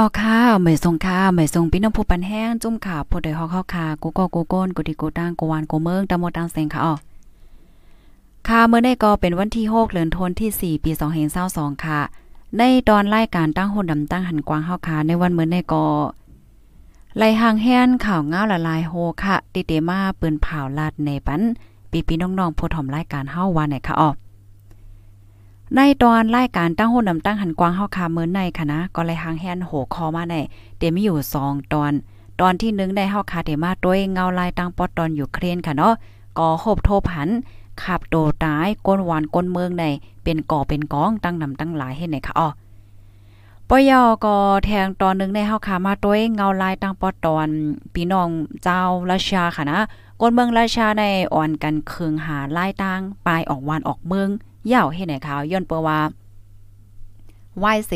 ออค่ะเหมยทรงค่ะเหมยทรงพี่น้องผู้ปันแห้งจุ่มข่าวผู้ใดฮอกเข้าค่ะกูก็กูโก้นกูดิกูตั้งกูวานกูเมืองตะโมตังเซงค่ะอ๋อค่ะเมื่อได้ก็เป็นวันที่6เดือนธันวาคมที่4ปี2522ค่ะ ในตอนรายการตั้งหุ่นดำตั้งหันกวางเฮาค่ะในวันเมื่อได้ก็ไล่หางแฮนข่าวง้าวละลายโฮค่ะติเตมาปืนเผาลาดในปันปีปีน้องๆผู้ถ่อมรายการเฮาวันไหนค่ะอ๋อ ในตอนรายการตั้งโหนำตั้งหันกวางเฮาคาเมินในค่ะนะ ก็เลยหางแฮนโหคอมาในเตมีอยู่2ตอน ตอนที่1ได้เฮาคาเตมาด้วยเงาลายตั้งปอดตอนอยู่เครนค่ะเนาะก็โหบโทผันขับโตตายก้นหวานก้นเมืองในเป็นก่อเป็นกองตั้งนำตั้งหลายเฮ็ดไหนค่ะอ้อปยอก็แทงตอนนึงในเฮาคามาด้วยเงาลายตั้งปอดตอนพี่น้องเจ้าราชาค่ะนะก้นเมืองราชาในอ่อนกันเคืองหาลายตั้งปลายออกวานออกเมือง ยาวให้ไหนขาวย้อนเปว่าวายเส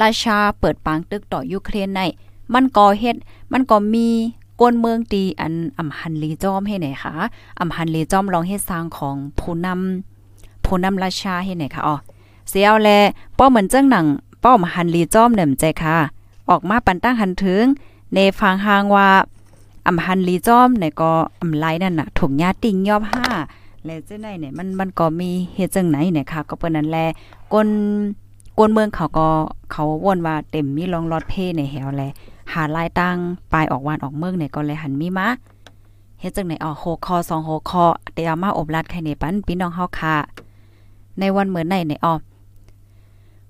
ราชาเปิดปางตึกต่อยูเครนในมันก่อเฮ็ดมันก็มีกวนเมืองตีอันอำหันลีจอมให้ไหนคะอำหันลีจอมลองเฮ็ดสร้างของผู้นำผู้นำราชาให้ไหนคะอ๋อเสียวแลป้อเหมือนจังหนังป้อมหันลีจอมเนิ่มใจค่ะ ออกมาปันตั้งหันถึงในฟังหางว่าอำหันลีจอมในก็อำไลนั่นน่ะถุงยาติงยอบห้า และเจ้าไหนเนี่ยมันมันก็มีเฮ็ดจังไหนเนี่ยค่ะ ก็เปิ้นนั้นแลก้นก้นเมืองเขาก็เขาวนว่าเต็มมีรองรอดเพ่ในแหวแลหาลายตั้งปลายออกวานออกเมืองเนี่ยก็เลยหันมีมาเฮ็ดจังไหนอ๋อ6คอ2 6คอเตเอามาอบรัดไข่ในปันพี่น้องเฮาค่ะ ในวันเหมือนในเนี่ยอ๋อ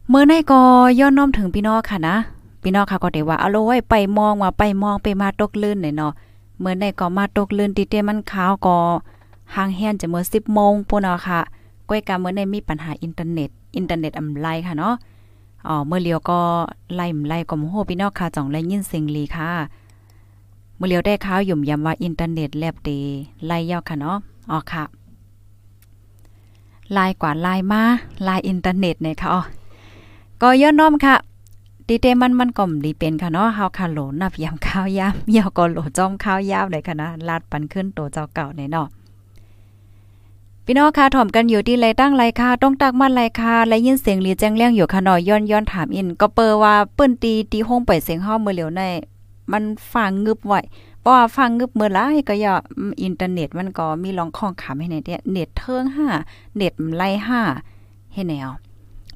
เมื่อในก็ย้อนน้อมถึงพี่น้องค่ะนะพี่น้องค่ะก็ได้ว่าเอาโลไว้ไปมองว่าไปมองไปมาตกลื่นเนี่ยเนาะเมื่อในก็มาตกลื่นติเตมันขาวก็ ห่างแฮนจะเมื่อ10โมงปุ่นเนาะค่ะก้อยกาเมื่อในมีปัญหาอินเทอร์เน็ต อินเทอร์เน็ตอำไลค่ะเนาะอ๋อเมื่อเลียวก็ไล่ไล่ก็มโหพี่น้องค่ะจ่องไล่ยินเสียงลีค่ะ เมื่อเลียวได้ข่าวหยุ่มยำว่าอินเทอร์เน็ตแลบเดไล่ยาวค่ะเนาะอ๋อค่ะลายกว่าลายมาลายอินเทอร์เน็ตเนี่ยค่ะอ๋อก็ย้อนน้อมค่ะดีเตมันมันก็มดีเป็นค่ะเนาะเฮาค่ะโหลนับยามข้าวยามเหี่ยวก็โหลจ้อมข้าวยาวเลยค่ะนะลาดปันขึ้นโตเจ้าเก่าในเนาะ พี่น้องค่ะถ่อมกันอยู่ที่ไรตั้งไรค่ะต้องตักมันไรค่ะและยินเสียงหลีแจ้งเลี้ยงอยู่ค่ะหน่อยย้อนย้อนถามอิน ก็เปอว่าเปิ้นตีตีห้องปล่อยเสียงห้องมือเหลียวในมันฟังงึบไว้เพราะว่าฟังงึบมือหลายก็อย่าอินเทอร์เน็ตมันก็มีรองข้องขามให้ในเนี่ยเน็ตเทิง5เน็ตไล่5ให้แนว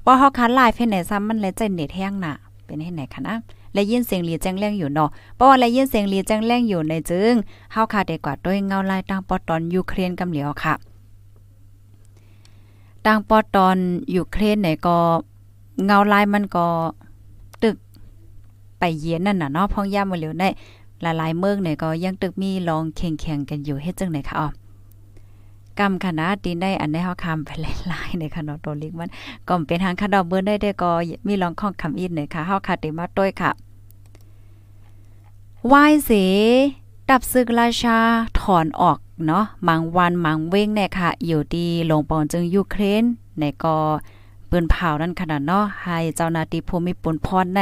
บ่เฮาคันไลฟ์ให้ไหนซ้ำมันเลยใจเน็ตแห้งน่ะเป็นให้ไหนคะนะและยินเสียงหลีแจ้งแรงอยู่เนาะ เพราะว่าและยินเสียงหลีแจ้งแรงอยู่ในจึงเฮาคาได้กว่าด้วยเงาลายตั้งปอตอนยูเครนกำเหลียวค่ะ ต่างปอตอนอยู่เครนไหนก็เงาลายมันก็ตึกไปเย็นนั่นน่ะเนาะพ่องย่ามาเหลียวได้หลายๆเมืองเนี่ยก็ยังตึกมีลองแข่งๆกันอยู่เฮ็ดจังไหนคะอ๋อกำคณะตีนได้อันได้เฮาคำไปหลายๆในคะเนาะตัวลิกมันก็เป็นทางคดอกเบิ่นได้ได้ก็มีลองข้องคำอีกเนี่ยค่ะเฮาคาติมาต้วยค่ะวายเสดับซึกราชาถอนออก เนาะมังวันมังเว้งเนี่ยค่ะ อยู่ที่ลงปอนจึงยูเครนในก็ปืนเผานั่นขนาดเนาะให้เจ้านาทีภูมิปนพรใน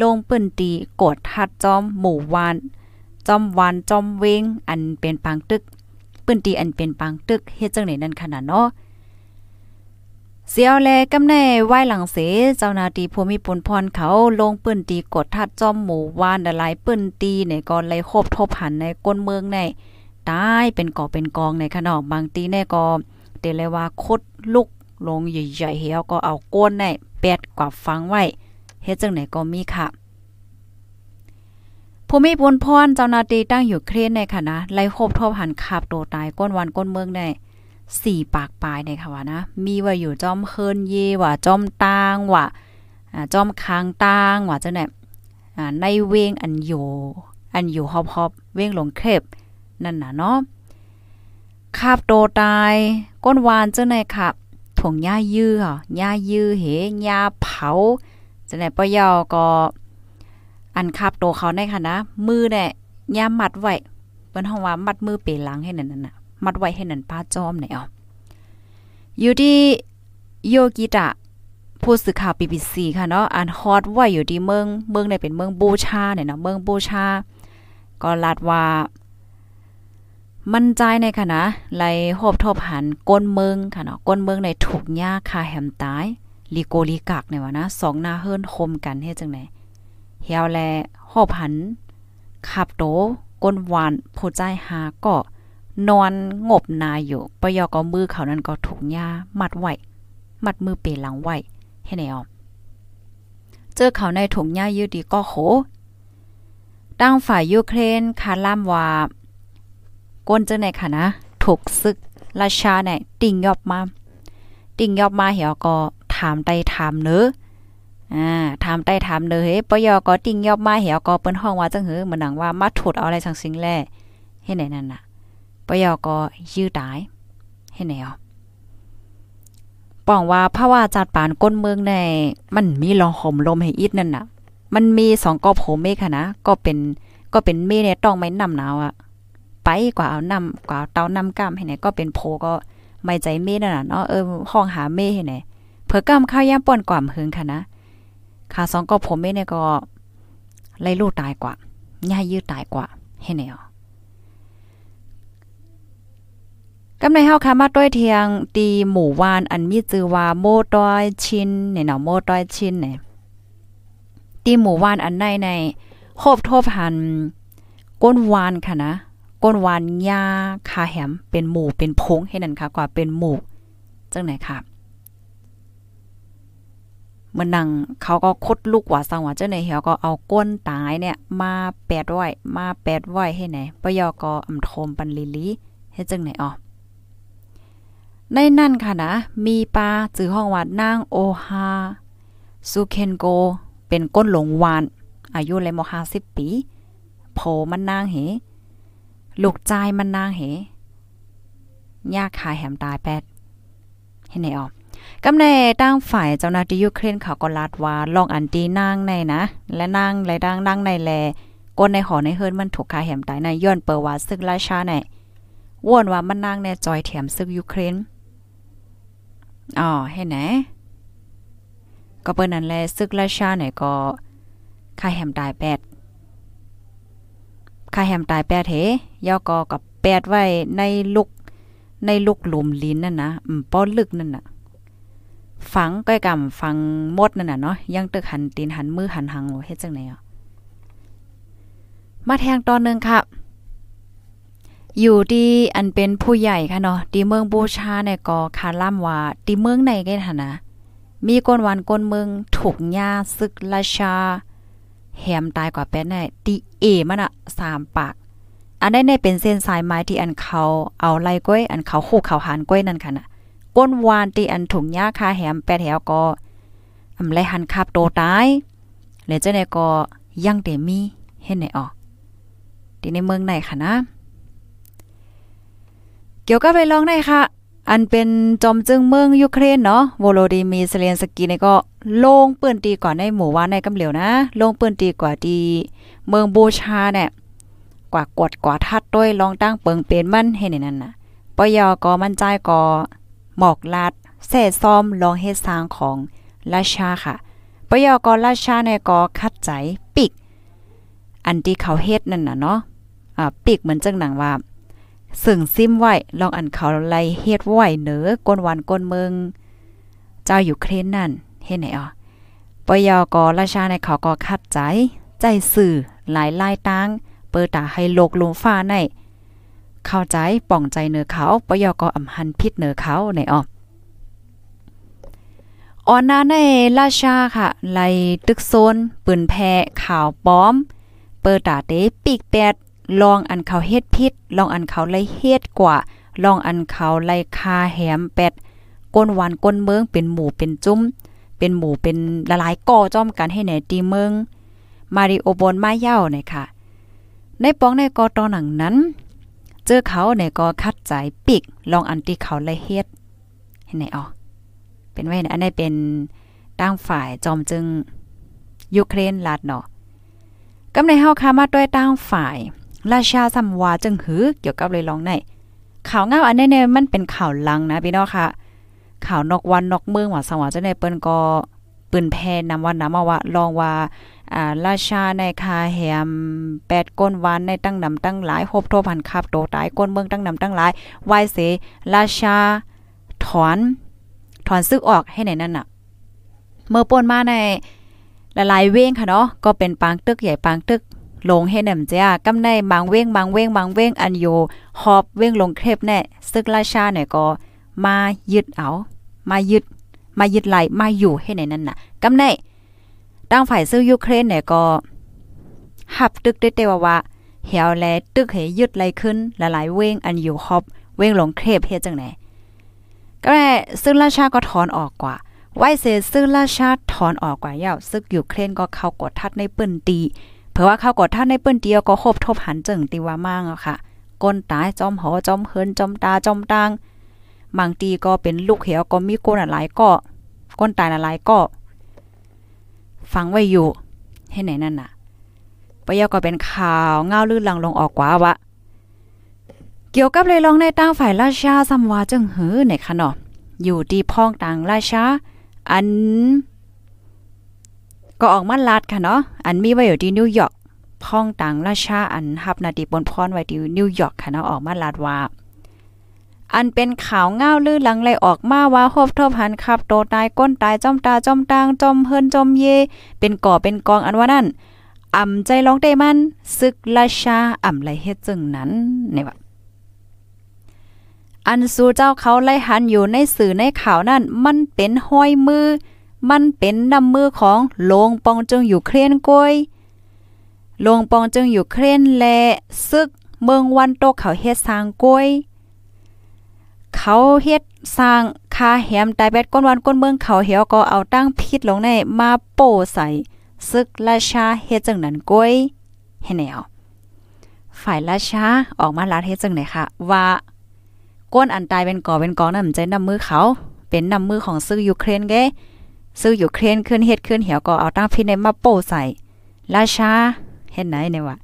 ลงปืนตีกดทัดจอมหมู่วานจอมวานจอมเวงอันเป็นปังตึกปืนตีอันเป็นปังตึกเฮ็ดจังไหนนั่นขนาดเนาะเสียวแลกำแน่ไหว้หลังเสเจ้านาตีภูมิปนพรเขาลงปืนตีกดทัดจอมหมู่วานหลายปืนตีเนี่ยก็เลยคบทบหันในก้นเมืองใน ตายเป็นก่อเป็นกองในขนมบางตีแน่ก็เตเลยว่าคดลุกลงใหญ่ๆเหี่ยวก็เอาก้นในแปดกว่าฟังไว้เฮ็ดจังไหนก็มีค่ะภูมิพลพรเจ้านาตีตั้งอยู่เครนในค่ะนะไล่คบทบหันขับโตตายก้นวันก้นเมืองได้สี่ปากปลายในค่ะว่านะ มีว่าอยู่จอมเคินเยว่าจอมตางว่าอ่าจอมคางตางว่าจังไหนอ่าในเวงอันอยู่อันอยู่ฮอบๆเวงหลงเครบ นั่นน่ะเนาะคาบโตตายก้นวานเจ้าไหนครับถงหญ้ายื้อหญ้ายื้อเหหญ้าเผาเจะไหนปะยอก็อันคาบโตเขาในค่ะนะมือเนี่ยย่ามัดไว้เปิ้นห้องว่ามัดมือเปหลังให้นั่นน่ะมัดไว้ให้นั่นป้าจอมเนี่ยอ๋ออยู่ที่โยกิตะผู้สื่อข่าว BBC ค่ะเนาะอันฮอตไว้อยู่ที่เมืองเมืองเนี่ยเป็นเมืองบูชาเนี่ยเนาะเมืองบูชา ก็ลาดว่า มั่นใจในค่ะนะไล่หอบทบหันก้นเมืองค่ะเนาะก้นเมืองในถูกหญ้าคาแหมตายลีโกลีกักเนี่ยว่านะสองหน้าเฮิรนคมกันเฮ็ดจังได๋เฮียวแลหอบหันขับโตก้นหวานผู้ใจหาก็นอนงบนาอยู่ปยอก็มือเขานั้นก็ถูกหญ้ามัดไว้มัดมือเปหลังไว้ให้ไหนออเจอเขาในถุงหญ้ายืดดีก็โหตั้งฝ่ายยูเครนคาล่ามว่า ก้นเจอในค่ะนะถูกซึกราชาเนี่ยติ่งยอบมา ติ่งยอบมาเหี่ยวก็ถามไตถามเนออ่าถามไต้ถามเด้อเฮ้ปยอก็ติ่งยอบมาเหี่ยวก็เปิ้นห้องว่าจังหือเหมือนหนังว่ามาถุดเอาอะไรสังสิงแลเฮ็ดไหนนั่นน่ะปยอก็ยื้อตายเฮ็ดไหนอ๋อป้องว่าภาวะจัดปานก้นเมืองในมันมีลองห่มลมให้อีดนั่นน่ะ มันมีสองกอบโผเมฆค่ะนะ ก็เป็นก็เป็นเมเนี่ยต้องไม่นำหนาวอะ ไปกว่าเอานำกว่าเตานำก้ามให้ไหนก็เป็นโพก็ไม่ใจเมนั่นน่ะเนาะเออห้องหาเมให้ไหนเผื่อกำข้าวย่างป่นกว่ามหึงค่ะนะขาสองก็ผมเนี่ยก็ไล่ลูกตายกว่าย่ายืดตายกว่าให้ไหนอ๋อกำในเฮาค่ะมาต้อยเทียงตีหมู่วานอันมีจือว่าโมต้อยชินเนี่ยเนาะโมต้อยชินเนี่ยตีหมู่วานอันในในโคบทบหันก้นวานค่ะนะ ก้นวานยาคาแหมเป็นหมู่เป็นพงให้นั่นค่ะกว่าเป็นหมู่จังไหนค่ะมื่อนังเขาก็คดลูกว่าสังว่าเจ้าในเหี่ยวก็เอาก้นตายเนี่ย มาแปดไว้มาแปดไว้ให้ไหนปยอก็อำโทมปันลิลีให้จังไหนอ๋อในนั่นค่ะนะ มีปลาจือห้องว่านางโอฮาซูเคนโก เป็นก้นหลงวาน อายุเลยมห้าสิบปีโผมันนางเห ลูกใจมันนางเหยากขายแหมตายแปดให้ไหนออกกำในตั้งฝ่ายเจ้าหน้าที่ยูเครนเขาก็ลาดว่าลองอันตีนางในนะ และนางและดังนางในแลก้นในหอในเฮิรนมันถูกคาแหมตายในย้อนเปิดว่าซึกราชาในว่นว่ามันนางในจอยแถมซึกยูเครนอ๋อให้ไหนก็เปิ้นนั้นแลซึกราชาไหนก็คาแหมตายแปด คาแหมตายแปดเฮยอก็กับแปดไว้ในลุกในลุกหลุมลิ้นนั่นนะอืมป้อนลึกนั่นน่ะ ฝังก้อยกำฝังมดนั่นน่ะเนาะยังตึกหันตีนหันมือหันหังเฮ็ดจังไหนอะมาแทงตอนนึงค่ะ อยู่ที่อันเป็นผู้ใหญ่ค่ะเนาะที่เมืองบูชาเนี่ยก็คาล่ำว่าที่เมืองในกันหั่นนะ มีก้นวันก้นเมืองถูกหญ้าซึกราชา แหมตายกว่าแป้นแน่ตีเอมันอะสามปาก อันได้ในเป็นเส้นสายไม้ที่อันเขาเอาไล่ก้อยอันเขาคู่เขาหานก้อยนั่นค่ะน่ะก้นวานตีอันถุงหญ้าคาแหมแปดแถวก็อำไลหันขับโตตายแล้วเจ้าไหนก็ยังเตมีเห็นไหนออกที่ในเมืองไหนค่ะนะ เกี่ยวกับไปลองได้ค่ะ อันเป็นจอมจึงเมืองยูเครนเนาะโวโลดีมีเซเลนสกีนี่ก็ ลงปืนตีก่อนในหมู่ว่านในกำเหลียวนะ ลงปืนตีกว่าดีเมืองบูชาเนี่ยกว่ากดกว่าทัดด้วยลองตั้งเปิงเป็นมันให้ในนั้นน่ะปยอก็มั่นใจก็หมอกลาดแส่ซ้อมลองเฮ็ดสร้างของราชาค่ะปยอกอราชาในก็คัดใจปิก อันที่เขาเฮ็ดนั่นน่ะเนาะอ่าปิกเหมือนจังหนังว่าสึ่งซิมไว้ลองอันเขาไลเฮ็ดไว้เหนือก้นวันก้นเมือง เจ้าอยู่เครนนั่น เฮ็ดไหนอะปยอกอราชาในเขาก็คัดใจ ใจสื่อหลายลายตางเปิดตาให้โลกลมฟ้าในเข้าใจป่องใจเนือเขาปยก็อำหันพิษเนือเขาในออออนนาในราชาค่ะไลตึกโซนปืนแพข่าวป้อม เปิดตาเตปีกแปดลองอันเขาเฮ็ดพิษลองอันเขาไล่เฮ็ดกว่าลองอันเขาไล่คาแหมแปดก้นหวันก้นเมืองเป็นหมู่เป็นจุ้ม เป็นหมู่เป็นละลายก่อจ้อมกันให้ไหนตีเมืองมาริโอบนมาเย้าเนี่ยค่ะ ในป้องในกอตอหนังนั้น เจอเขาเนี่ยก็คัดใจปิกลองอันที่เขาเลยเฮ็ดเห็นไหนอ๋อเป็นไว้อันนี้เป็นตั้งฝ่ายจอมจึงยูเครนลาดเนาะกำในเฮาคามาด้วยตั้งฝ่าย ราชาสัมวาจึงหือเกี่ยวกับเลยลองในข่าวเงาอันนี้เนี่ยมันเป็นข่าวลังนะพี่น้องค่ะ ข่าวนอกวันนอกเมืองว่าสังวาจะได้เปิ้นก็ปืนแพนำวันนำมาว่าลองว่าอ่าราชาในคาแหมแปดก้นวันในตั้งนำตั้งหลายครบโทพันคับโตตายก้นเมืองตั้งนำตั้งหลายไหวเสราชาถอนถอนซึกออกให้ไหนนั่นน่ะ เมื่อป่นมาในหลายเว้งค่ะเนาะก็เป็นปางตึกใหญ่ปางตึกลงให้นำจ้ากำในบางเว้งบางเว้งบางเว้งอันโยหอบเว้งลงเครบแน่ซึกราชาเนี่ยก็ มายึดเอา มายึด มายึดไหลมาอยู่ให้ในนั้นน่ะกำในตั้งฝ่ายซื้อยูเครนเนี่ยก็หับตึกได้เตว่ว่าเหี่ยวแลตึกให้ยึดไหลขึ้นหลายๆเว้งอันอยู่ฮอบเว้งหลงเครบเฮ็ดจังไหนก็แม่ซึ่งราชาก็ถอนออกกว่าไว้เสซึ่งราชาถอนออกกว่าเย้าซึกยูเครนก็เข้ากดทัดในปืนตีเผื่อว่าเข้ากดทัดในปืนเดียวก็คบทบหันจึงตีว่ามั่งอะค่ะก้นตายจอมหอจอมเฮินจอมตาจอมตาง บางตีก็เป็นลูกเหวก็มีก้นหลายก็ก้นตายหลายก็ฟังไว้อยู่ ให้ไหนนั่นน่ะปยก็เป็นข่าวเงาลื่นลังลงออกกว่าวะเกี่ยวกับเลยลองในตั้งฝ่ายราชาสัมวาจึงหือในคะเนาะอยู่ดีพ้องต่างราชาอัน ก็ออกมาลาดค่ะเนาะอันมีไว้อยู่ที่นิวยอร์กพ้องต่างราชาอันฮับนาดีบนพรไว้ที่นิวยอร์กค่ะเนาะออกมาลาดว่า อันเป็นข่าวเงาลือหลังเลออกมาว่าฮบทบหันขับโตตายก้นตายจอมตาจอมตางจอมเฮินจอมเย เป็นก่อเป็นกองอันว่านั่นอ่ำใจร้องได้มันซึกราชาอ่ำไรเฮ็ดจึงนั้นนี่ว่าอันสู่เจ้าเขาไล่หันอยู่ในสื่อในข่าวนั่นมันเป็นห้อยมือ มันเป็นนำมือของโลงปองจึงอยู่เครนกวยโลงปองจึงอยู่เครนและซึกเมืองวันโตเขาเฮ็ดสร้างกวย เขาเฮ็ดสร้างคาแหมตายแบดก้นวันก้นเมืองเขาเหี่ยวก็เอาตั้งพิษลงในมาโป้ใส่ซึกราชาเฮ็ดจังนั้นก้อยเห็นแนวฝ่ายราชาออกมาลาดเฮ็ดจังไหนคะว่าก้นอันตายเป็นก่อเป็นกองนำใจนำมือเขา เป็นนำมือของซื้อยูเครนเกซื้อยูเครนขึ้นเฮ็ดขึ้นเหี่ยวก็เอาตั้งพิษในมาโป้ใส่ราชาเฮ็ดไหนเนี่ยวะ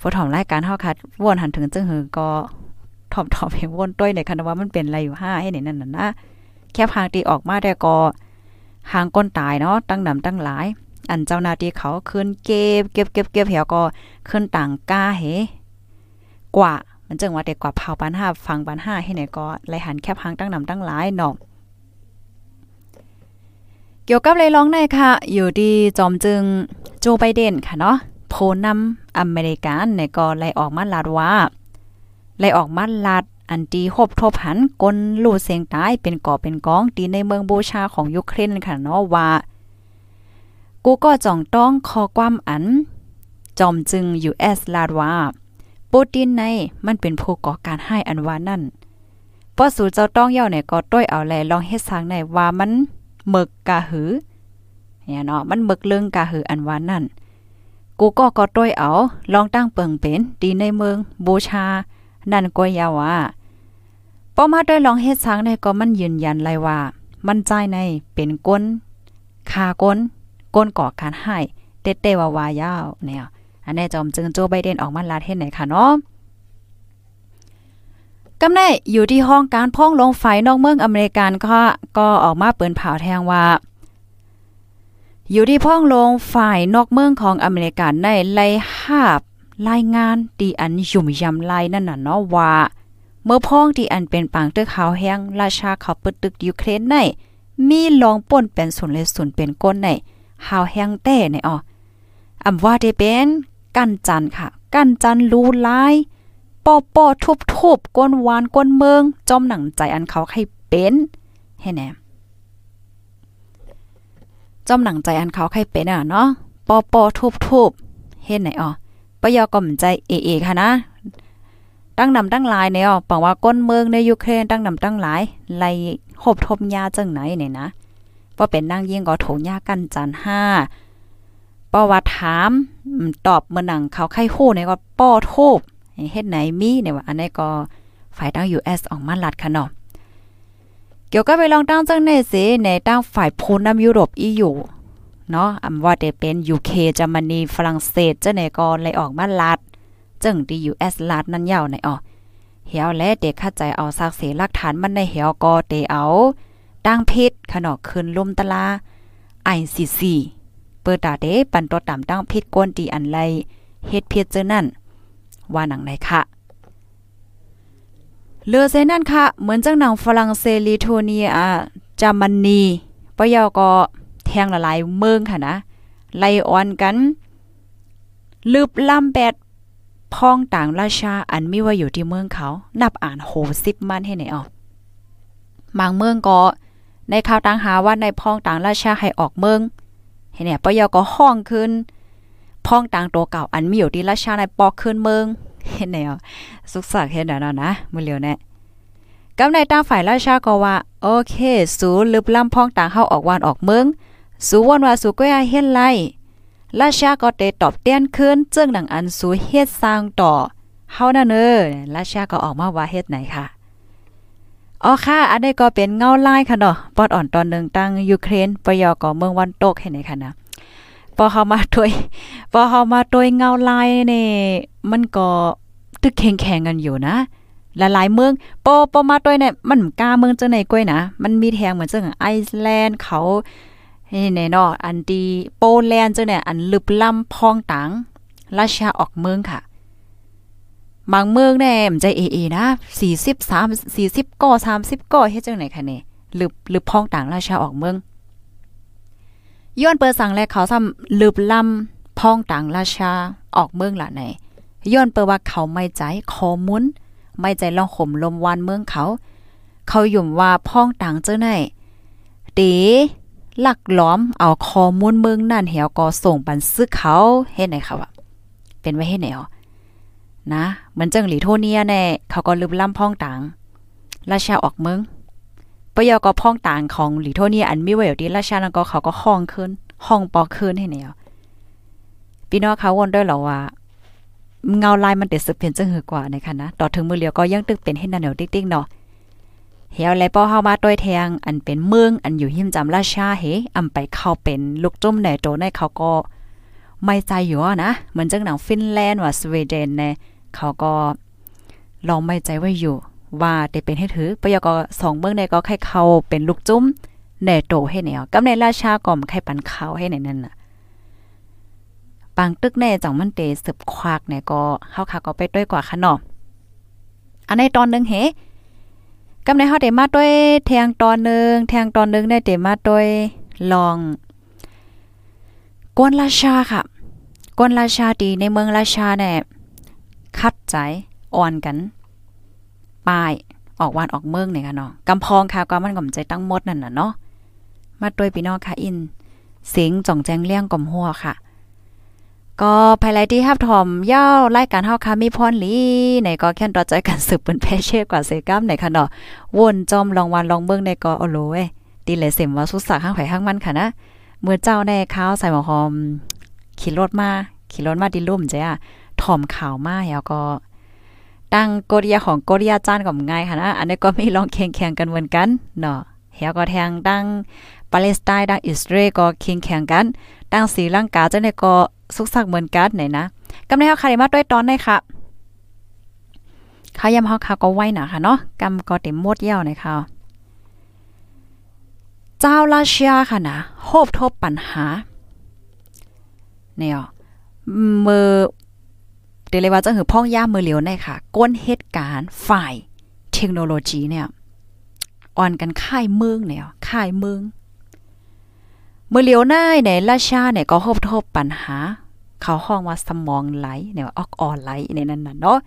ฝถอมรายการเฮาคัดวนหันถึงจึงหือก็ ถอมถอมให้วนต้วยในคันว่ามันเป็นอะไรอยู่ห้าให้ไหนนั่นน่ะนะแค่พางตีออกมาแต่ก็หางก้นตายเนาะตั้งนำตั้งหลาย อันเจ้านาทีเขาขึ้นเก็บเก็บเก็บเก็บเหี่ยวก็ขึ้นต่างก้าเหกว่ามันจึงว่าเด็กกว่าเผาปันห้าฟังปันห้าให้ไหนก็ไหลหันแคบหางตั้งนำตั้งหลายเนาะเกี่ยวกับเลยร้องในค่ะ อยู่ดีจอมจึงโจไบเดนค่ะเนาะโพนำอเมริกันในก็ไลออกมาลาดว่า ไล่ออกมาลาดอันตีหบทบหันกลลู่เสียงตายเป็นก่อเป็นกองตีในเมืองบูชาของยูเครนค่ะเนาะว่า กูก็จ่องต้องขอความอัน จอมจึง US ลาดว่าปูตินในมันเป็นผู้ก่อการให้อันว่านั่นพอสู่เจ้าต้องเย่าเนี่ยก็ต้อยเอาแลลองเฮ็ดสางในว่ามันหมึกกะหือเนี่ยเนาะมันหมึกเรื่องกะหืออันว่านั่น กูก็ก็ต้อยเอาลองตั้งเปิงเป็นดีในเมืองบูชา นั่นก็ยาว่าป้อมาด้วยลองเฮ็ดช้างในก็มันยืนยันเลยว่า มันใจในเป็นก้นคาก้นก้นก่อการให้เตเตว่าวายาวเนี่ยอันนี้จอมจึงโจไบเดนออกมาลาเฮ็ดไหนค่ะเนาะกำไนอยู่ที่ห้องการพ่องลงไฟนอกเมืองอเมริกันก็ก็ออกมาเปิดเผาแทงว่า อยู่ที่พ่องลงฝ่ายนอกเมืองของอเมริกันในไล่หาบ รายงานดีอันยุ่มยำลายนั่นน่ะเนาะว่า เมื่อพ้องที่อันเป็นปางตึกขาวแห้งราชาเขาปึดตึกยูเครนในมีลองป่นเป็นส่วนเลยส่วนเป็นก้นในหาวแห้งแต้ในอ๋ออำว่าได้เป็นกั้นจันค่ะ กั้นจันรู้ลายปอปอทุบทุบก้นวานก้นเมือง จอมหนังใจอันเขาให้เป็นให้แน่จอมหนังใจอันเขาให้เป็นอะเนาะปอปอทุบทุบเฮ็ดไหนอ๋อ ยอก็มใจเอเอค่ะนะตั้งนำตั้งหลายเนี่ยปังว่าก้นเมืองในยูเครนตั้งนำตั้งหลายไล่หบทบยาจังไหนเนี่ยนะพอเป็นนางยิ่งก็โถยากันจันห้าปว่าถามตอบเมื่อหนังเขาไข้โู้เนี่ยก็ป้อโทบเฮ็ดไหนมีเนี่ยว่าอันนี้ก็ฝ่ายตั้ง US ออกมาลัดค่ะเนาะเกี่ยวกับไปลองตั้งจังในสิในตั้งฝ่ายพูนำยุโรป EU เนาะอำว่าจะเป็น UK เยอรมนีฝรั่งเศสจะไหนก็เลยออกมาลัดจึงที่ US ลัดนั่นยาวในอ๋อเหี่ยวและเด็กเข้าใจเอาซักเสหลักฐานมันในเหี่ยวก็เตเอาตั้งพิษขนอกขึ้นลุ่มตะลา ICC เปิดตาเดปันตัวต่ำตั้งพิษกวนตีอันไรเฮ็ดเพียเจอนั่น ว่าหนังไหนค่ะเลือเซนั่นค่ะ เหมือนจังหนังฝรั่งเศสลิโทเนียจามันนีปะยอก็ แทงละลายเมืองค่ะนะ ไล่ออนกัน ลืบลำแปดพ้องต่างราชาอันมีว่าอยู่ที่เมืองเขา นับอ่านโหสิบมันให้ไหนออกบางเมืองก็ในข่าวต่างหาว่าในพ้องต่างราชาให้ออกเมืองเห็นเนี่ยปะยอก็ห้องขึ้นพ้องต่างตัวเก่าอันมีอยู่ที่ราชาในปอกขึ้นเมืองเห็นเนี่ยสุกสักเห็นแล้วนะมือเลียวแน่กำในตั้งฝ่ายราชาก็ว่า โอเค สูลึบลำพ้องต่างเฮาออกวานออกเมือง สูวันว่าสูก็ยเฮ็ดไรราชาก็เตตอบเตียนขึ้นจึงดังอันสูเฮ็ดสร้างต่อเฮานั่นเออราชาก็ออกมาว่าเฮ็ดไหนค่ะอ๋อค่ะ อันนี้ก็เป็นเงาลายค่ะเนาะปอดอ่อนตอนหนึ่งตั้งยูเครนปยอก็เมืองวันตกให้ไหนค่ะนะพอเฮามาตวยพอเฮามาตวยเงาลายนี่มันก็ตึกแข็งๆกันอยู่นะหลายๆเมืองปอปอมาตวยเนี่ยมันกล้าเมืองจังไหนก้อยนะ มันมีแทงเหมือนจังไอซ์แลนด์เขา เฮ้แน่นาะอันดีโปแลนด์เจังเนี่ยอันลึบล้ำพองตังราชาออกเมืองค่ะบางเมืองแน่มใจเอเอนะ40 3 40ก่อ30ก่อเฮ็ดจังไหนคะเนี่ยลึบลึบพองต่างราชาออกเมืองย้อนเปิดสั่งแลเขาซ้ำลืบลำพองต่างราชาออกเมืองละไหนย้อนเปิดว่าเขาไม่ใจขอมุนไม่ใจลองข่มลมวันเมืองเขา เขาหยุ่มว่าพ้องต่างเจ้าไหนตี ลักล้อมเอาคอมูลเมืองนั่นเหี่ยวก็ส่งปันซึกเขาเฮ็ดไหนค่ะว่าเป็นไว้เฮ็ดไหนอ๋อนะเหมือนจังหลีโทเนียแน่เขาก็ลืมล่ำพ้องต่างราชาออกเมืองปยอก็พ้องต่างของหลีโทเนียอันมีไว้อยู่ที่ราชาแล้วก็เขาก็ห้องขึ้น ห้องปอขึ้นให้เนี่ยพี่น้องเขาวนด้วยหรอว่าเงาลายมันเด็ดสืบเพียนจังหือกว่าในค่ะนะต่อถึงมือเลียวก็ยังตึกเป็นให้นันเหนียวติ๊กๆเนาะ เฮียวและป้อเฮามาต้วยแทงอันเป็นเมืองอันอยู่หิมจำราชาเฮอำไปเข้าเป็นลูกจุ่มในโตในเขาก็ไม่ใจอยู่นะเหมือนจังหนังฟินแลนด์ว่าสวีเดนเนี่ยเขาก็ลองไม่ใจไว้อยู่ ว่าได้เป็นให้ถือปยกสองเมืองในก็ใครเข้าเป็นลูกจุ้มแน่โตให้แนวกำในราชาก่อมใครปันเขาให้ในนั้นน่ะปางตึกแน่จังมันเตสืบควักเนี่ยก็เฮาค่ะก็ไปด้วยกว่าค่ะเนาะอันในตอนนึงเฮ กำในเฮาได้มาด้วยแทงตอนนึงแทงตอนนึงได้เตมาด้วยลองกวนราชาค่ะกวนราชาดีในเมืองราชาเนี่ยคัดใจอ่อนกันป้ายออกวานออกเมืองเนี่ยค่ะเนาะกำพองค่ะก็มันก่อมใจตั้งมดนั่นน่ะเนาะมาด้วยพี่น้องค่ะอิน เสียงจ่องแจงเลี้ยงก่อมหัวค่ะ ก็ภายไลที่ฮับถอมย่ารายการเฮาค่ะมีพรลีในก็แค่นต่อใจกันสืบเป็นแพเช่กว่าเซกัมในค่ะเนาะวนจอมลองวันลองเบิ่งในก็โอโลเว้ตีเลยเสมว่าสุดสักข้างไผข้างมันค่ะนะเมื่อเจ้าในข้าวใส่หมอหอม ขี่รถมาขี่รถมาดิลุ่มจ้ะถ่อมข่าวมาแล้วก็ตั้งโกริยาของโกริยาจานก็ง่ายค่ะนะอันนี้ก็มีลองแข่งๆกันเหมือนกันเนาะเฮียก็แทงตั้งปาเลสไตน์ดังอิสราเอลก็แข่งแข่งกันตั้งสีลังกาเจ้าเนี่ยก็ สุกสักเหมือนกันไหนนะกำในเฮาคาได้มาด้วยตอนได้ค่ะข้ายำเฮาค่ะก็ไว้หนาค่ะเนาะกำก็เต็มหมดเยี่ยวนะคะเจ้าราชาค่ะนะโฮบทบปัญหาเนี่ยมือเดลยว่าจะหือพ่องย่ามือเหลียวในค่ะ ก้นเหตุการณ์ฝ่ายเทคโนโลยีเนี่ยอ่อนกันค่ายเมืองเนี่ยค่ายเมือง มื่อเลียวหน้าในราชาเนี่ยก็พบทบปัญหา เขาห้องว่าสมองไหลเนี่ยออกอ่อนไหลในนั้นน่ะเนาะ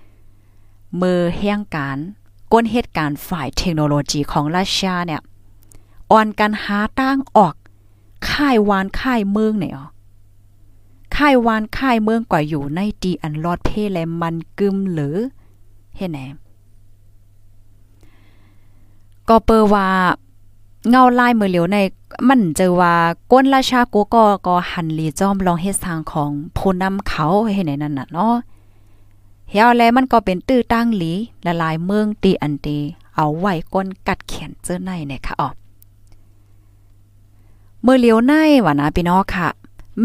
มือแห่งการก้นเหตุการณ์ฝ่ายเทคโนโลยีของราชาเนี่ยอ่อนกันหาตั้งออกค่ายวานค่ายเมืองเนี่ยค่ายวานค่ายเมืองกว่าอยู่ในดีอันลอดเพแลมันกึมหรือเฮ็ดแหนก็เปอว่า เงาลายมือเหลียวในมันเจอว่าก้นราชากูก็ก็หันลีจอมลองเฮ็ดทางของผู้นำเขาให้ไหนนั่นน่ะเนาะเฮียแลมันก็เป็นตื้อตั้งหลีละลายเมืองตีอันตีเอาไว้ก้นกัดเขียนเจอในเนี่ยค่ะอ๋อเมื่อเลียวในว่านะพี่น้องค่ะ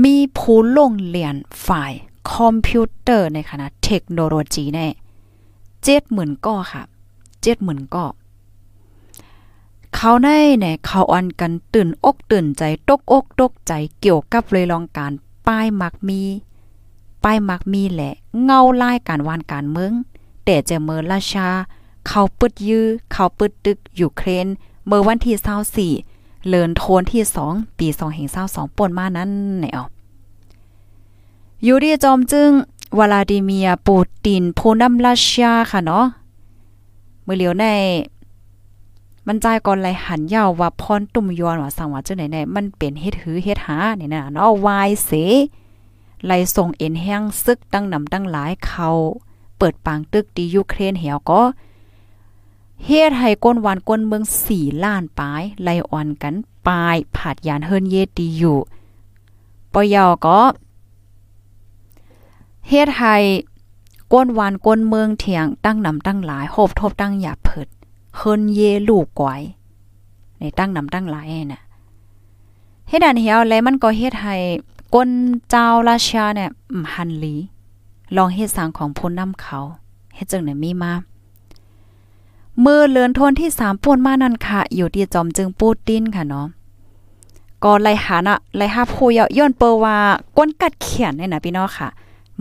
มีผู้ลงเรียนฝ่ายคอมพิวเตอร์ในคณะเทคโนโลยีแน่เจ็ดหมื่นก้อค่ะเจ็ดหมื่นก้อ เขาในเนี่ยเขาอันกันตื่นอกตื่นใจตกอกตกใจเกี่ยวกับเลยลองการป้ายมักมี ป้ายมักมีแหละ เงาลายการวานการเมือง แต่จะเมอราชา เขาปึดยื้อเขาปึดตึกยูเครน เมื่อวันที่24เลินโทนที่2ปี2022ป่นมานั้นไหนเอาอยู่ที่จอมจึงวลาดิเมียปูตินผู้นำรัสเซียค่ะเนาะเมื่อเหลียวใน มันใจก่อนไหลหันยาวว่าพรตุ่มยอนว่าสังว่าจังไหนไหนมันเป็นเฮ็ดหือเฮ็ดหาเนี่ยนะเนาะวายเสไหลส่งเอ็นแห้งซึกตั้งนำตั้งหลายเขาเปิดปางตึกดียูเครนเหี่ยวก็เฮ็ดให้ก้นวานก้นเมือง4ล้านปลายไล่อ่อนกันปลายผาดยานเฮิรนเยดีอยู่ปอยอก็เฮ็ดให้ก้นวานก้นเมืองเถียงตั้งนำตั้งหลายโหบทบตั้งหยาเพิด เฮินเยลูกกวยในตั้งนำตั้งหลายน่ะเฮ็ดอันเหี่ยวแล้วมันก็เฮ็ดให้ก้นเจ้าราชาเนี่ยหันหลี ลองเฮ็ดสางของพ้นน้ำเขาเฮ็ดจังไหนมีมามือเลือนทนที่สามป่วนมานั่นค่ะ อยู่ที่จอมจึงปูตินค่ะเนาะก็ไล่หานะไล่หาผู้ย้อนเปว่าก้นกัดเขียนเนี่ยนะพี่น้องค่ะ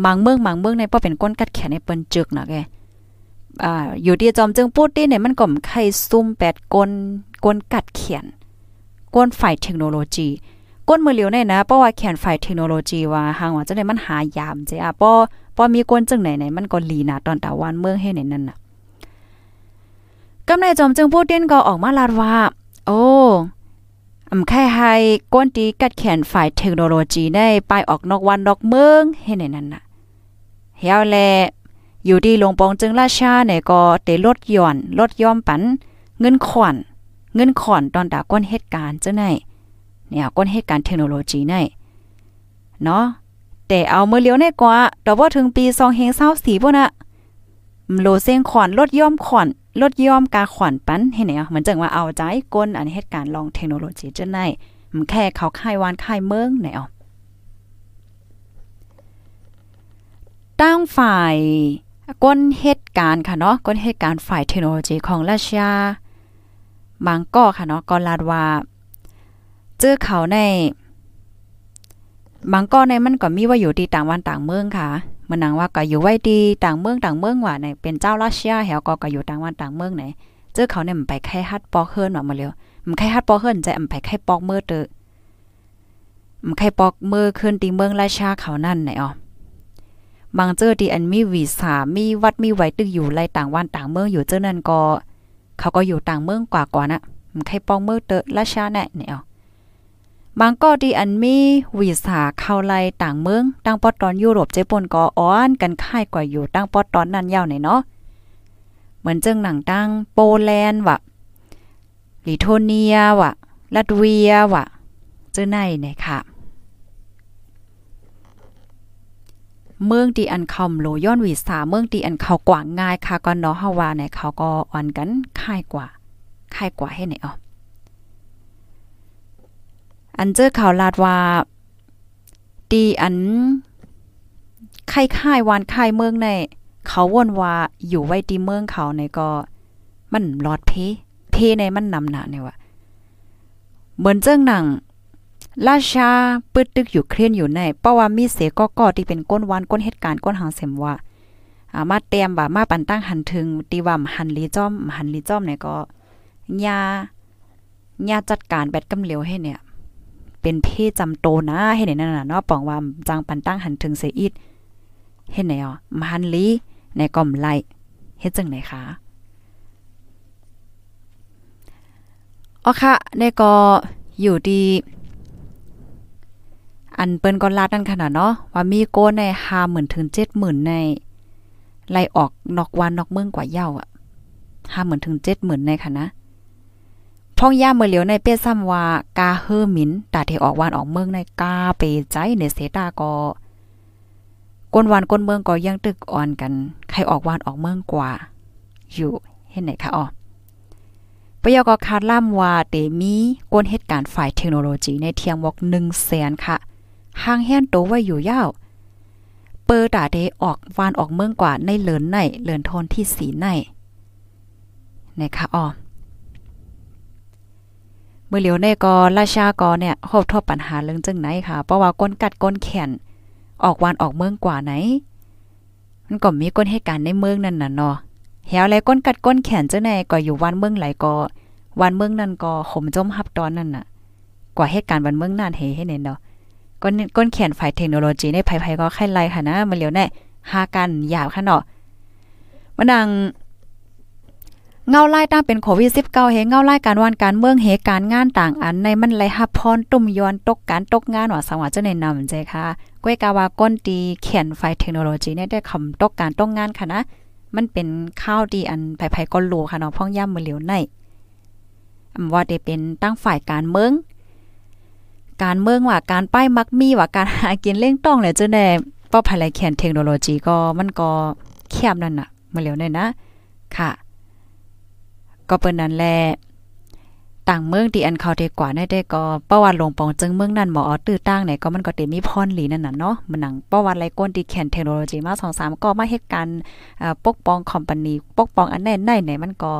มังเมืองมังเมืองในป้อเป็นก้นกัดแขนในเปิ้นจึกนะแก อ่าอยู่ที่จอมจึงพูดได้เนี่ยมันก็ไข่ซุ่มแปดก้นก้นกัดเขียนก้นฝ่ายเทคโนโลยีก้นมือเหลียวเนี่ยนะเพราะว่าแขนฝ่ายเทคโนโลยีว่าหางว่าจังได๋มันหายามจ้อะป้อป้อมีก้นจังไหนไหนมันก็ลีนาตอนตะวันเมืองให้ในนั้นน่ะกำในจอมจึงพูดเด่นก็ออกมาลาดว่า โอ้อำแค่ให้ก้นตีกัดแขนฝ่ายเทคโนโลยีได้ไปออกนอกวันนอกเมืองให้ในนั้นน่ะเฮียวแล อยู่ที่ลงปองจึงราชาเนี่ยก็เตลดย่อนลดย่อมปัน เงินขวัญเงินขอนตอนตาก้นเหตุการณ์จังได๋เนี่ยก้นเหตุการณ์เทคโนโลยีไดเนาะแต่เอาเมื่อเลี้ยวในกว่าดอกว่าถึงปี2เฮง24พุ่นน่ะโลเซงขอนลดย่อมขอนลดย่อมกาขอนปันเห็นไหมเหมือนจังว่าเอาใจก้นอันเหตุการณ์ลองเทคโนโลยีจังได๋มันแค่เขาค่ายวานค่ายเมืองไหนเอตั้งฝ่าย ก้นเหตุการณ์ค่ะเนาะก้นเหตุการณ์ฝ่ายเทคโนโลยีของรัสเซียบางก็ค่ะเนาะก็ลาดว่า เจอเขาใน บางก็ในมันก็มีว่าอยู่ที่ต่างวันต่างเมืองค่ะมันนังว่าก็อยู่ไว้ที่ต่างเมืองต่างเมืองว่าในเป็นเจ้ารัสเซียแหวก็ก็อยู่ต่างวันต่างเมืองไหนเจอเขาเนี่ยมันไปไข่ฮัดปอกเฮิรนว่ามาเร็วมันไข่ฮัดปอกเฮิรนใจมันไปไข่ปอกเมื่อเตอมันไข่ปอกเมื่อขึ้นที่เมืองราชาเขานั่นไหนอ๋อ บางเจอที่อันมีวีซ่ามีวัดมีไว้ตึกอยู่ไรต่างวันต่างเมืองอยู่เจ้านั่นก็เขาก็อยู่ต่างเมืองกว่ากว่านนะมันใครปองเมืองเตอราชาแน่เนี่ยบางก็ที่อันมีวีซ่าเข้าไรต่างเมืองตั้งปอตอนยุโรปเจปนก็อ้อนกันค่ายกว่าอยู่ตั้งปอตอนนั้นยาวไหนเนาะเหมือนเจิงหนังตั้งโปแลนด์ว่ะลิโทเนียว่ะลัตเวียว่ะเจ้าไหนเนี่ยค่ะ เมืองที่อันคำโลย้อนวีสาเมืองที่อันเขากว่างง่ายค่ะก็เนาะเฮาว่าเนี่ยเขาก็อ่อนกันค่ายกว่าค่ายกว่าให้ไหนอ๋ออันเจอข่าวลาดว่าตีอันค่ายค่ายวานค่ายเมืองในเขาวนว่าอยู่ไว้ที่เมืองเขาในก็ มันรอดเพเพในมันนำหนาเนี่ยว่าเหมือนเจ้งหนัง ราชาปึดตึกอยู่เครียนอยู่ในเพราะว่ามีเสก็ก็ที่เป็นก้นวันก้นเหตุการณ์ก้นหางเสมว่าอามาเตรียมบ่ามาปันตั้งหันถึงตีว่าหันลีจ้อมหันลีจ้อมเนี่ยก็ยายาจัดการแบตกำเหลวให้เนี่ย เป็นเพศจำโตนะให้ไหนนั่นน่ะเนาะปองว่าจังปันตั้งหันถึงเสียอีดเฮ็ดไหนอ๋อมาหันลีในก่อมไล่เฮ็ดจังไหนคะอ๋อค่ะในก็อยู่ดี อันเปิ้นก็ลาดนั่นขนาดเนาะว่ามีโกใน50,000ถึง70,000ในไล่ออกนอกวันนอกเมืองกว่าเย้าอะ50,000ถึง70,000ในค่ะนะพ่องย่าเมื่อเหลียวในเป้ซ้ำว่ากาเฮอมินตาทีออกวานออกเมืองในกาเปใจในเสตาก็ก้นวานก้นเมืองก็ยังตึกอ่อนกัน ใครออกวานออกเมืองกว่า อยู่เห็นไหนคะอ๋อปยกคาดล่ำว่าเตมีก้นเหตุการณ์ฝ่ายเทคโนโลยีในเทียงวอก1แสนค่ะ ห่างแห่นโตไว้อยู่ยาว เปิดตาเดออกวานออกเมืองกว่าในเหลินในเหลินทนที่สีในนะคะอ๋อเมื่อเหลียวในก็ราชากรเนี่ยพบทบปัญหาเรื่องจังไหนค่ะ เพราะว่าก้นกัดก้นแขนออกวานออกเมืองกว่าไหน มันก็มีก้นเหตุการณ์ในเมืองนั่นน่ะเนาะแหวแลก้นกัดก้นแขนจังไหนก็อยู่วันเมืองไหลก็วันเมืองนั่นก็ขมจมฮับตอนนั่นน่ะ กว่าเหตุการณ์วันเมืองนั่นเฮให้เน้นเนาะ ก้นก้นแขนฝ่ายเทคโนโลยีในภัยๆก็ไข่ไล่ค่ะนะมันเหลียวแน่หากันหยาวค่ะเนาะมันดังเงาไล่ตั้งเป็นโควิด19เฮเงาไล่การวันการเมืองเฮการงานต่างอันในมันไหลฮับพรตุ่มยอนตกการตกงานว่าสังว่าจะแนนำใจค่ะก้วยกาวาก้นตีเขียนไฟเทคโนโลยีเนี่ยได้คำตกการตกงานค่ะนะ มันเป็นข้าวดีอันไผๆก็รู้ค่ะเนาะพ่องย่ำมือเหลียวในอำว่าได้เป็นตั้งฝ่ายการเมือง การเมืองว่าการป้ายมักมีว่าการหากินเล่งต้องเลยจะได้ป้อภายไรเขีนเทคโนโลยีก็มันก็แคบนั่นน่ะมือเหลียวในนะ ค่ะ ก็เปิ้นนั้นแลต่างเมืองที่อันเขาได้กว่าได้ได้ก็ประวัติลงปองจึงเมืองนั้นหมออตื้อตั้งไหนก็มันก็เต็มีพรหลีนั่นน่ะเนาะมันหนังประวัติไรก้นที่แข่นเทคโนโลยีมา2 3ก็มาเหตุการณ์ปกป้องคอมพานีปกป้องอันแน่นไหนมันก็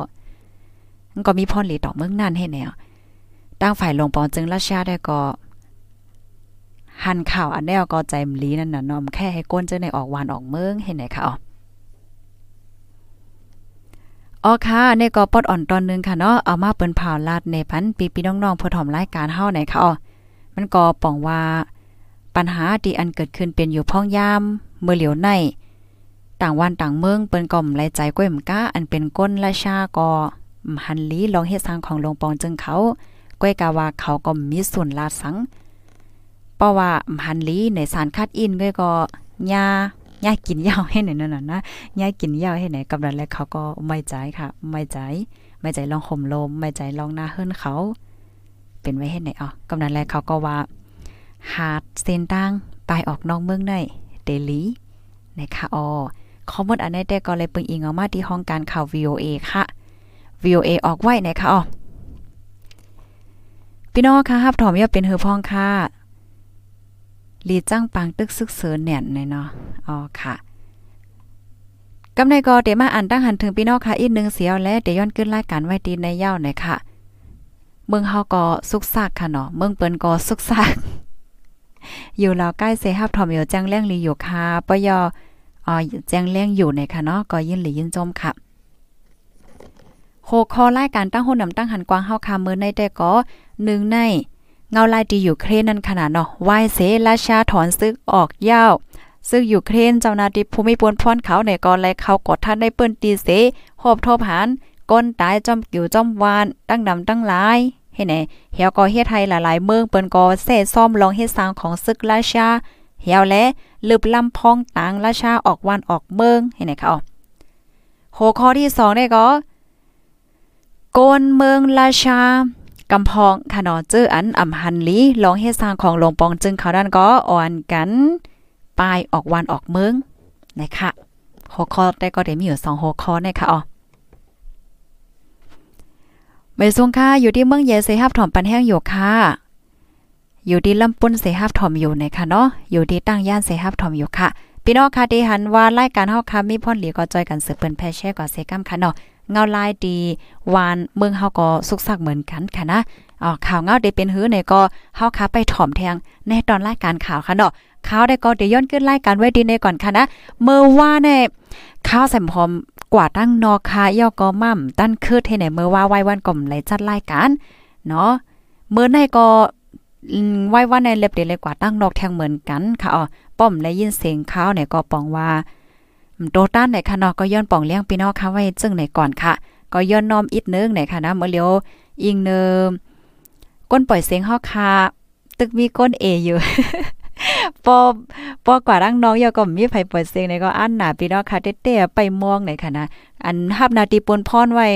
มันก็มีพรหลีต่อเมืองนั้นให้แนวตั้งฝ่ายลงปองจึงราชาได้ก็ หันข่าวอันแนวก็ใจมลีนั่นน่ะนาะแค่ให้ก้นเจะในออกวานออกเมืองเห็นไหนคะอ๋ออ๋อค่ะในก็ปอดอ่อนตอนนึงค่ะเนาะเอามาเปิ้นผ่าลาดในพันปีพี่น้องๆผู้ถ่อมรายการเฮาไหนค่ะอ๋อมันก็ป้องว่าปัญหาที่อันเกิดขึ้นเป็นอยู่พ้องยามเมื่อเหลียวใน ต่างวันต่างเมืองเปิ้นก็ไหลใจก้วยมก้าอันเป็นก้นราชาก็หันลีลองเฮ็ดสร้างของหลวงปองจึงเขาก้วยกาว่าเขาก็มีส่วนลาดสัง เพราะว่าหันลีในสารคัดอินก้อยก็ยาย่ากินยาวให้ไหนนั่นน่ะนะย่ากินยาวให้ไหนกำลังแล้วเขาก็ไม่ใจค่ะ ไม่ใจ ไม่ใจลองห่มลม ไม่ใจลองหน้าเฮิรนเขา เป็นไว้ให้ไหนอ๋อกำลังแล้วเขาก็ว่า หาดเส้นตั้งไปออกนอกเมืองได้เดลีนะคะอ๋อข้อมูลอันนี้แต่ก็เลยปึงอิงออกมาที่ห้องการข่าว VOA ค่ะ VOA ออกไว้นะคะอ๋อพี่น้องค่ะฮับถอมยอเป็นเฮือพ้องค่ะ ลีจ้างปังตึกซึกเสือแน่นเนาะอ๋อค่ะกำในก็เดี๋ยวมาอ่านตั้งหันถึงพี่น้องค่ะอีกนึงเสียวและเดี๋ยวย้อนขึ้นรายการไว้ดีในย่าหน่อยค่ะ เมืองเฮาก็สุกซากค่ะเนาะเมืองเปิ้นก็สุกซากอยู่แล้วใกล้เซฮับทอมอยู่แจ้งแรงลีอยู่ค่ะปยออ๋อแจ้งแรงอยู่ในค่ะเนาะก็ยินหลียินจมค่ะโคคอรายการตั้งโหนำตั้งหันกวางเฮาค่ะมื้อในแต่ก็หนึ่งใน เงาลายดีอยู่เครนนั่นขนาดเนาะวายเสราชาถอนซึกออกยาวซึ่งอยู่เครนเจ้านาทีภูมิปวนพรเขาในกอนแลเขากดท่านได้เปิ้นตีเสหอบทบหานก้นตายจอมกิ่วจอมวานตั้งดำตั้งหลายเฮ็ดไหนเหี่ยวก็เฮ็ดไทยหลายๆเมืองเปิ้นก็เสซ่อมลองเฮ็ดสร้างของซึกราชาเหี่ยวและลืบลำพองต่างราชาออกวันออกเมืองเห็นไหนคะอ๋อหัวข้อที่2ได้ก็โกนเมืองราชา กำพองค่ะเนาะเจออันอ่ำหันลีลองเฮ็ดสร้างของหลวงปองจึงเขาด้านก็อ่อนกันปลายออกวันออกเมืองนะคะหัวข้อได้ก็ได้มีอยู่2หัวข้อนะคะอ๋อไปสงค่ะอยู่ที่เมืองเยเซฮับถอมปันแห้งอยู่ค่ะ อยู่ที่ลำปุ้นเสฮับถอมอยู่นะคะเนาะอยู่ที่ตั้งย่านเสฮับถอมอยู่ค่ะพี่น้องค่ะที่หันว่ารายการเฮาค่ะมีพ่นหลีก็จอยกันสืบเปิ้นแพแช่กว่าเซกัมค่ะเนาะ เงาลายดีวานเมืองเฮาก็สุกสักเหมือนกันค่ะนะอ๋อข่าวเงาได้เป็นหื้อในก็เฮาคาไปถ่อมแทงในตอนรายการข่าวค่ะเนาะข่าวได้ก็เดี๋ยวย้อนขึ้นรายการไว้ดีในก่อนค่ะนะเมื่อว่าในข่าวแสมพอมกว่าตั้งนอคาย่อก็มั่มตั้นคืดให้ไหนเมื่อว่าไว้วันก่อมไหลจัดรายการเนาะเมื่อในก็ไว้ว่าในเล็บเดเลยกว่าตั้งนอกแทงเหมือนกันค่ะอ๋อป้อมและยินเสียงข่าวเนี่ยก็ปองว่า โตต้านในค่ะเนาะก็ย้อนป่องเลี้ยงพี่น้องค่ะไว้จึงในก่อนค่ะ ก็ย้อนน้อมอีกนึงในค่ะนะเมื่อเลียวอิงเนิมก้นปล่อยเสียงเฮาค่ะตึกมีก้นเออยู่ปอปอกว่ารังน้องยอก็มีไผปล่อยเสียงในก็อันหนาพี่น้องค่ะเต้ๆไปมองในค่ะนะอันฮับนาทีปนพรไว้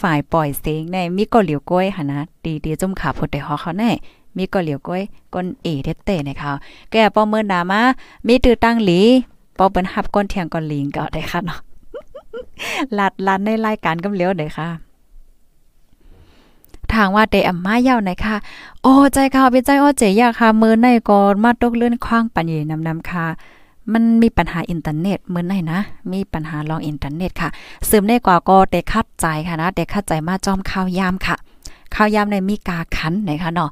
ฝ่ายปล่อยเสียงในมีก็เหลียวก้อยค่ะนะดีๆจุ่มขาพดได้ฮอเขาแน่มีก็เหลียวก้อยก้นเอเต้ๆนะคะแกปอเมื่อหนามามีตือตั้งหลี ปอเปิ้นฮับก้นเทียงก่อนลิงก็ได้ค่ะเนาะลัดลันในรายการกำเลี้ยวได้ค่ะทางว่าเตอำมาเย้าไหนค่ะ โอ้ใจค่ะเป็นใจอ้อเจยาค่ะมือในก่อนมาตกเลื่อนคว้างปัญญนำนำค่ะ มันมีปัญหาอินเทอร์เน็ตมือในนะ มีปัญหาลองอินเทอร์เน็ตค่ะซึมได้กว่าก็เตคัดใจค่ะนะเตคัดใจมาจอมข้าวยามค่ะ ข้าวยามในมีกาคันไหนคะเนาะ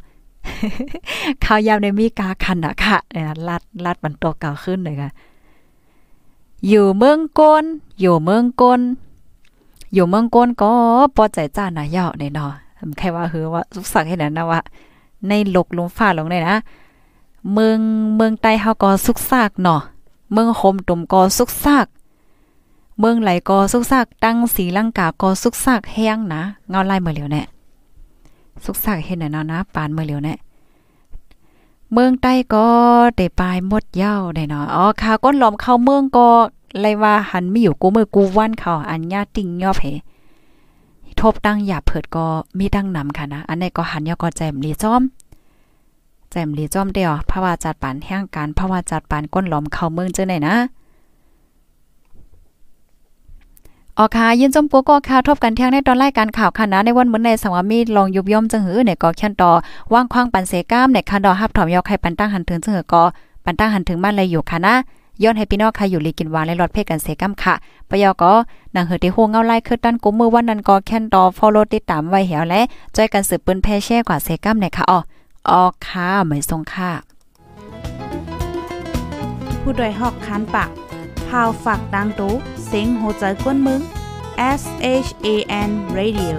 ข้าวยามในมีกาคันอะค่ะเนี่ยลัดลัดมันตัวเก่าขึ้นเลยค่ะ อยู่เมืองกนอยู่เมืองกนอยู่เมืองกนก็ปอใจจ้าหน่ะยาในเนาะแค่ว่าคือว่าสุกสักให้นั้นนะว่า ในหลกลมฟ้าลงเลยนะ เมืองเมืองใต้เฮาก็สุกซากเนาะเมืองโฮมตุ่มก็สุกซาก เมืองไหลก็สุกซากตั้งสีลังกาก็สุกซากแห้งนะเงาลายเมื่อเหลียวแน่สุกซากเฮ็ดแน่นอนนะปานเมื่อเหลียวแน่ เมืองใต้ก็ได้ปลายมดเยาได้เนาะอ๋อค่ะก้นหลอมเข้าเมืองก็เลยว่าหันมีอยู่กูเมื่อกูวันเขาอันญาติ่งยอบเหทบตั้งหยาเผิดก็มีตั้งนำค่ะนะ อันนี้ก็หันยอก็แจมลีจ้อม แจมลีจ้อมเดียวพราะว่าจัดปานแห่งการพราะว่าจัดปานก้นหลอมเข้าเมืองเจ้าไหนนะ ออค่ะยินจมปัวก็ค่ะทบกันเที่ยงในตอนรายการข่าวค่ะนะในวันมื้อในสังวามีลองยุบย่อมจังหือเนี่ยก็แค่นต่อว่างคว้างปันเสก้ามเนี่ยค่ะดอฮับถอมยอกให้ปันตั้งหันถึงจังหือก็ปันตั้งหันถึงบ้านเลยอยู่ค่ะนะย้อนให้พี่น้องค่ะอยู่ลีกินวานและรอดเพศกันเสก้ามค่ะปยอก็นางเหือที่โฮงเงาไล่คือด้านกุมมือวันนั้นก็แค่นต่อ follow ติดตามไว้เหี่ยวและจอยกันสืบปืนแพ่แช่กว่าเสก้ามเนี่ยค่ะอ๋ออ๋อค่ะไม่ทรงค่ะผู้โดยหอกคันปาก พาวฝากดังตุ้เซ็งโหใจกวนมึง S H A N Radio